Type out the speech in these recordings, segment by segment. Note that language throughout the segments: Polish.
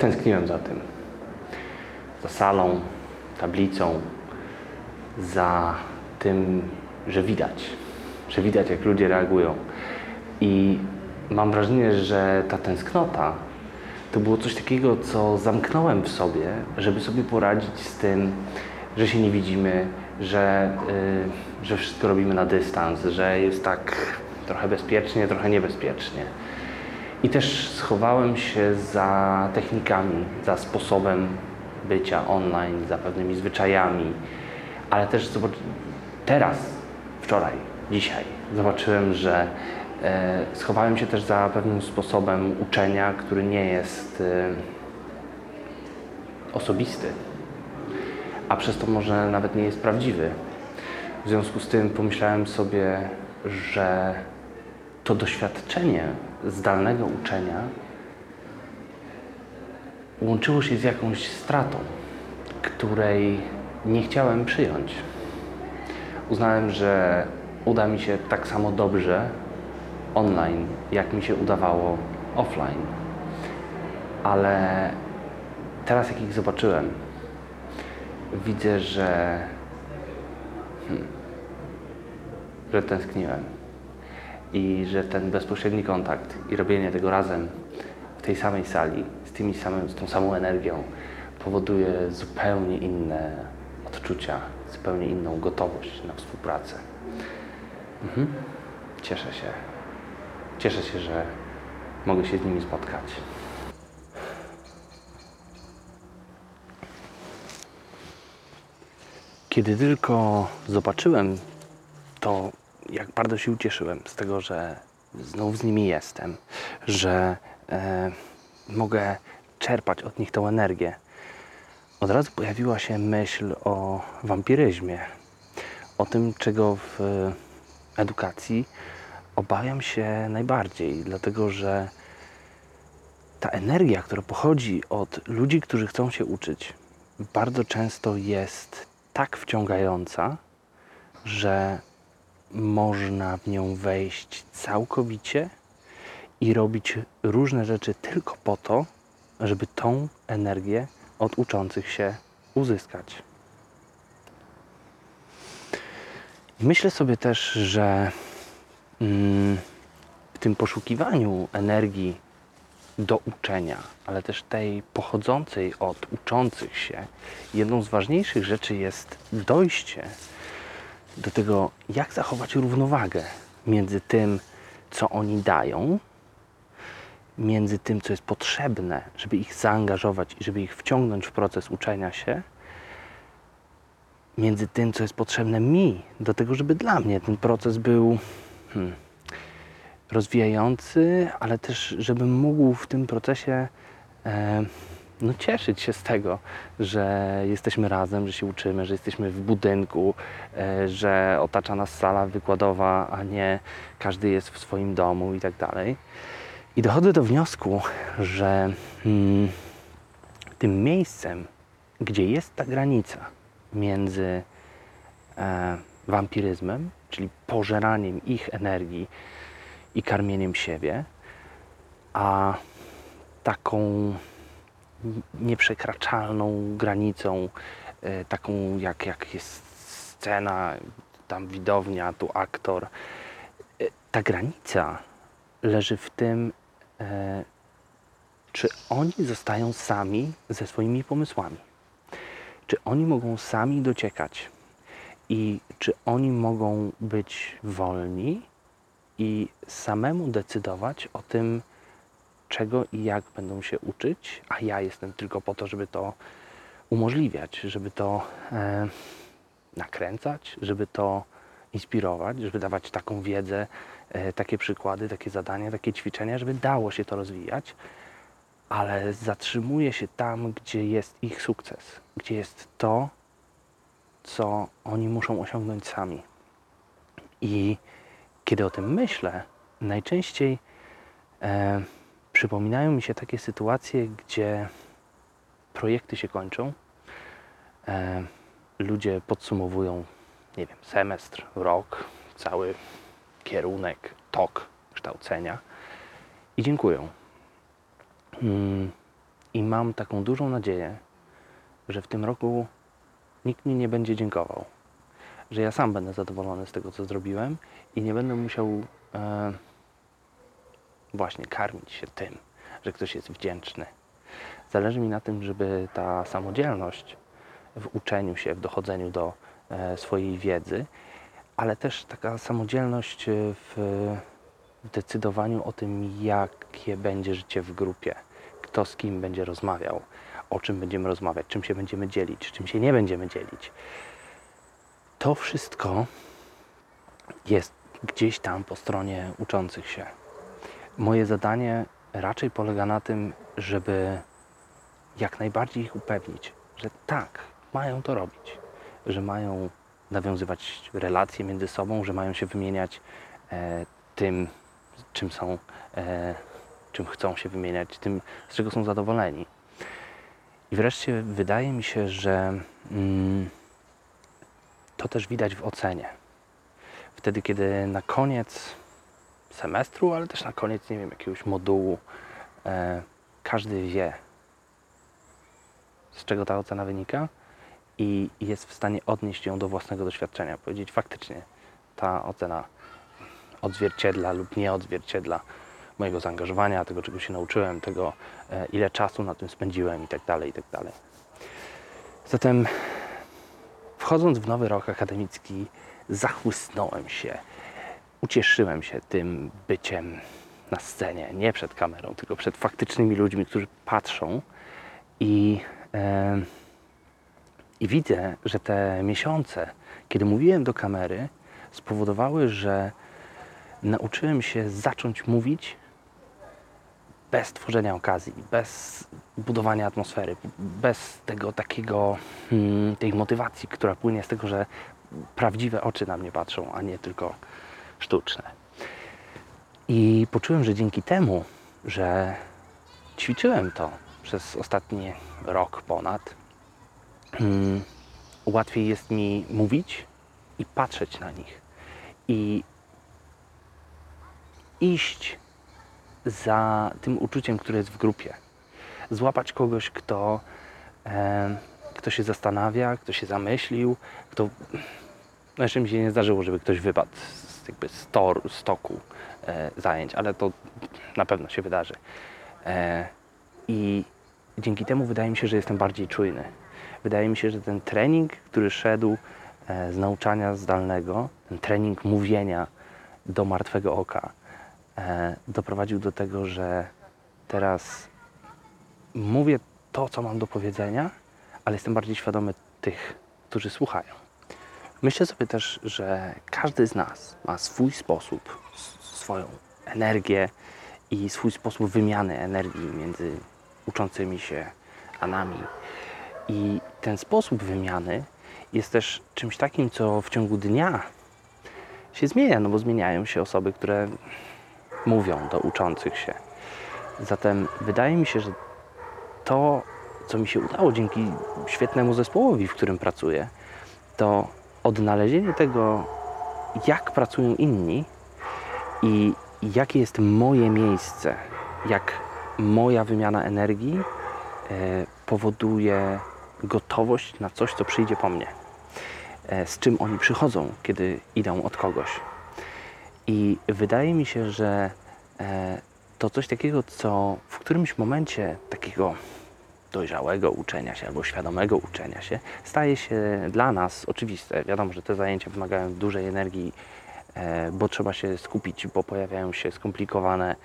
tęskniłem za tym. Za salą, tablicą, za tym, że widać, że widać, jak ludzie reagują. I mam wrażenie, że ta tęsknota to było coś takiego, co zamknąłem w sobie, żeby sobie poradzić z tym, że się nie widzimy, że, yy, że wszystko robimy na dystans, że jest tak trochę bezpiecznie, trochę niebezpiecznie. I też schowałem się za technikami, za sposobem bycia online, za pewnymi zwyczajami, ale też zobacz, teraz, wczoraj, dzisiaj zobaczyłem, że e, schowałem się też za pewnym sposobem uczenia, który nie jest e, osobisty, a przez to może nawet nie jest prawdziwy. W związku z tym pomyślałem sobie, że to doświadczenie zdalnego uczenia łączyło się z jakąś stratą, której nie chciałem przyjąć. Uznałem, że uda mi się tak samo dobrze online, jak mi się udawało offline. Ale teraz, jak ich zobaczyłem, widzę, że, hmm, że tęskniłem i że ten bezpośredni kontakt i robienie tego razem w tej samej sali, z, tymi samym, z tą samą energią powoduje zupełnie inne odczucia, zupełnie inną gotowość na współpracę. Mhm. Cieszę się. Cieszę się, że mogę się z nimi spotkać. Kiedy tylko zobaczyłem to, jak bardzo się ucieszyłem z tego, że znów z nimi jestem, że e, mogę czerpać od nich tą energię, od razu pojawiła się myśl o wampiryzmie, o tym, czego w edukacji obawiam się najbardziej, dlatego że ta energia, która pochodzi od ludzi, którzy chcą się uczyć, bardzo często jest tak wciągająca, że można w nią wejść całkowicie i robić różne rzeczy tylko po to, żeby tą energię od uczących się uzyskać. Myślę sobie też, że mm, w tym poszukiwaniu energii do uczenia, ale też tej pochodzącej od uczących się, jedną z ważniejszych rzeczy jest dojście do tego, jak zachować równowagę między tym, co oni dają, między tym, co jest potrzebne, żeby ich zaangażować i żeby ich wciągnąć w proces uczenia się, między tym, co jest potrzebne mi, do tego, żeby dla mnie ten proces był hmm, rozwijający, ale też, żebym mógł w tym procesie e, no, cieszyć się z tego, że jesteśmy razem, że się uczymy, że jesteśmy w budynku, e, że otacza nas sala wykładowa, a nie każdy jest w swoim domu i tak dalej. I dochodzę do wniosku, że hmm, tym miejscem, gdzie jest ta granica między e, wampiryzmem, czyli pożeraniem ich energii i karmieniem siebie, a taką nieprzekraczalną granicą, e, taką jak, jak jest scena, tam widownia, tu aktor. E, ta granica leży w tym, e, czy oni zostają sami ze swoimi pomysłami. Czy oni mogą sami dociekać i czy oni mogą być wolni i samemu decydować o tym, czego i jak będą się uczyć, a ja jestem tylko po to, żeby to umożliwiać, żeby to e, nakręcać, żeby to inspirować, żeby dawać taką wiedzę, e, takie przykłady, takie zadania, takie ćwiczenia, żeby dało się to rozwijać, ale zatrzymuje się tam, gdzie jest ich sukces, gdzie jest to, co oni muszą osiągnąć sami. I kiedy o tym myślę, najczęściej e, przypominają mi się takie sytuacje, gdzie projekty się kończą, e, ludzie podsumowują, nie wiem, semestr, rok, cały kierunek, tok kształcenia i dziękują. Hmm. I mam taką dużą nadzieję, że w tym roku nikt mi nie będzie dziękował. Że ja sam będę zadowolony z tego, co zrobiłem i nie będę musiał e, właśnie karmić się tym, że ktoś jest wdzięczny. Zależy mi na tym, żeby ta samodzielność w uczeniu się, w dochodzeniu do e, swojej wiedzy, ale też taka samodzielność e, w decydowaniu o tym, jakie będzie życie w grupie, kto z kim będzie rozmawiał, o czym będziemy rozmawiać, czym się będziemy dzielić, czym się nie będziemy dzielić. To wszystko jest gdzieś tam po stronie uczących się. Moje zadanie raczej polega na tym, żeby jak najbardziej ich upewnić, że tak, mają to robić, że mają nawiązywać relacje między sobą, że mają się wymieniać e, tym, czym są, e, czym chcą się wymieniać, tym, z czego są zadowoleni. I wreszcie wydaje mi się, że mm, to też widać w ocenie. Wtedy, kiedy na koniec semestru, ale też na koniec, nie wiem, jakiegoś modułu, e, każdy wie, z czego ta ocena wynika i jest w stanie odnieść ją do własnego doświadczenia. Powiedzieć faktycznie, ta ocena odzwierciedla lub nie odzwierciedla mojego zaangażowania, tego, czego się nauczyłem, tego, e, ile czasu na tym spędziłem itd. itd. Zatem wchodząc w nowy rok akademicki, zachłysnąłem się, ucieszyłem się tym byciem na scenie, nie przed kamerą, tylko przed faktycznymi ludźmi, którzy patrzą. I, e, i widzę, że te miesiące, kiedy mówiłem do kamery, spowodowały, że nauczyłem się zacząć mówić bez tworzenia okazji, bez budowania atmosfery, bez tego takiego, hmm, tej motywacji, która płynie z tego, że prawdziwe oczy na mnie patrzą, a nie tylko sztuczne. I poczułem, że dzięki temu, że ćwiczyłem to przez ostatni rok ponad, hmm, łatwiej jest mi mówić i patrzeć na nich. I iść za tym uczuciem, które jest w grupie. Złapać kogoś, kto, e, kto się zastanawia, kto się zamyślił, kto. No mi się nie zdarzyło, żeby ktoś wypadł z, jakby z, tor, z toku e, zajęć, ale to na pewno się wydarzy. E, I dzięki temu wydaje mi się, że jestem bardziej czujny. Wydaje mi się, że ten trening, który szedł e, z nauczania zdalnego, ten trening mówienia do martwego oka, e, doprowadził do tego, że teraz mówię to, co mam do powiedzenia, ale jestem bardziej świadomy tych, którzy słuchają. Myślę sobie też, że każdy z nas ma swój sposób, swoją energię i swój sposób wymiany energii między uczącymi się a nami. I ten sposób wymiany jest też czymś takim, co w ciągu dnia się zmienia, no bo zmieniają się osoby, które mówią do uczących się. Zatem wydaje mi się, że to, co mi się udało dzięki świetnemu zespołowi, w którym pracuję, to odnalezienie tego, jak pracują inni i jakie jest moje miejsce, jak moja wymiana energii e, powoduje gotowość na coś, co przyjdzie po mnie. E, z czym oni przychodzą, kiedy idą od kogoś. I wydaje mi się, że e, to coś takiego, co w którymś momencie takiego dojrzałego uczenia się albo świadomego uczenia się staje się dla nas oczywiste. Wiadomo, że te zajęcia wymagają dużej energii, e, bo trzeba się skupić, bo pojawiają się skomplikowane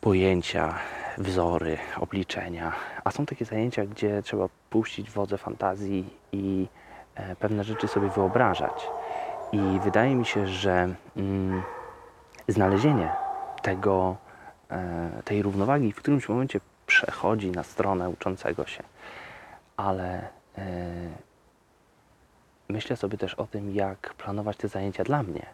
pojęcia, wzory, obliczenia. A są takie zajęcia, gdzie trzeba puścić wodze fantazji i e, pewne rzeczy sobie wyobrażać. I wydaje mi się, że mm, znalezienie tego, e, tej równowagi w którymś momencie przechodzi na stronę uczącego się. Ale e, myślę sobie też o tym, jak planować te zajęcia dla mnie.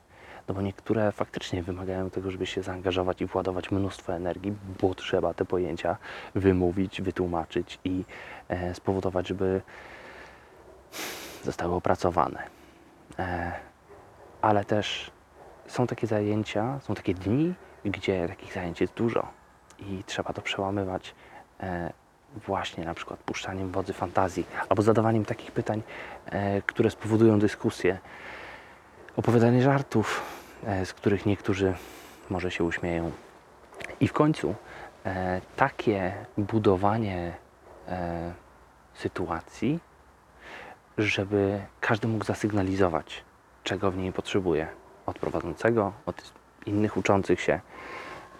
No bo niektóre faktycznie wymagają tego, żeby się zaangażować i władować mnóstwo energii, bo trzeba te pojęcia wymówić, wytłumaczyć i e, spowodować, żeby zostały opracowane. E, ale też są takie zajęcia, są takie dni, gdzie takich zajęć jest dużo i trzeba to przełamywać właśnie na przykład puszczaniem wodzy fantazji albo zadawaniem takich pytań, e, które spowodują dyskusję, opowiadanie żartów, e, z których niektórzy może się uśmieją. I w końcu e, takie budowanie e, sytuacji, żeby każdy mógł zasygnalizować, czego w niej potrzebuje od prowadzącego, od innych uczących się.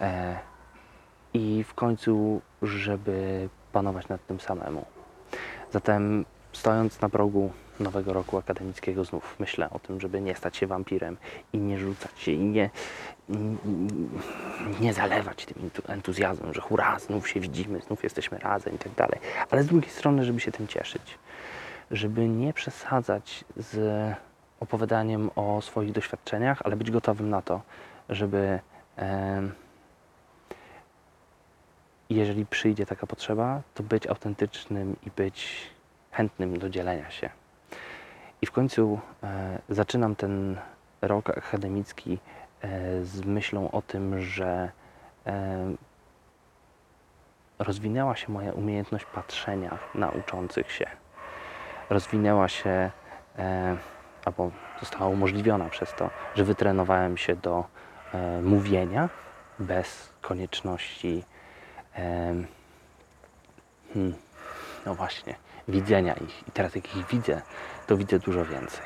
E, I w końcu, żeby panować nad tym samemu. Zatem, stojąc na progu nowego roku akademickiego, znów myślę o tym, żeby nie stać się wampirem i nie rzucać się i nie, nie zalewać tym entu- entuzjazmem, że hurra, znów się widzimy, znów jesteśmy razem i tak dalej. Ale z drugiej strony, żeby się tym cieszyć. Żeby nie przesadzać z opowiadaniem o swoich doświadczeniach, ale być gotowym na to, żeby em, jeżeli przyjdzie taka potrzeba, to być autentycznym i być chętnym do dzielenia się. I w końcu e, zaczynam ten rok akademicki e, z myślą o tym, że e, rozwinęła się moja umiejętność patrzenia na uczących się. Rozwinęła się, e, albo została umożliwiona przez to, że wytrenowałem się do e, mówienia bez konieczności hmm, no właśnie, widzenia ich. I teraz jak ich widzę, to widzę dużo więcej.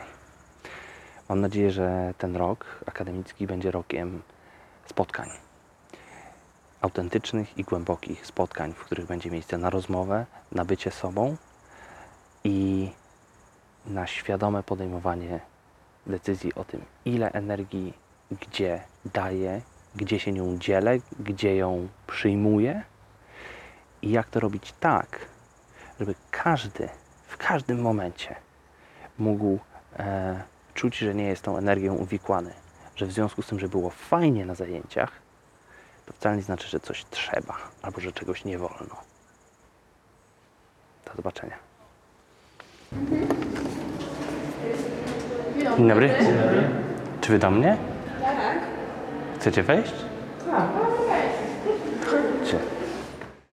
Mam nadzieję, że ten rok akademicki będzie rokiem spotkań. Autentycznych i głębokich spotkań, w których będzie miejsce na rozmowę, na bycie sobą i na świadome podejmowanie decyzji o tym, ile energii gdzie daję, gdzie się nią dzielę, gdzie ją przyjmuję i jak to robić tak, żeby każdy w każdym momencie mógł e, czuć, że nie jest tą energią uwikłany, że w związku z tym, że było fajnie na zajęciach, to wcale nie znaczy, że coś trzeba albo że czegoś nie wolno. Do zobaczenia. Dzień dobry. Czy wy do mnie? Tak. Chcecie wejść? Tak,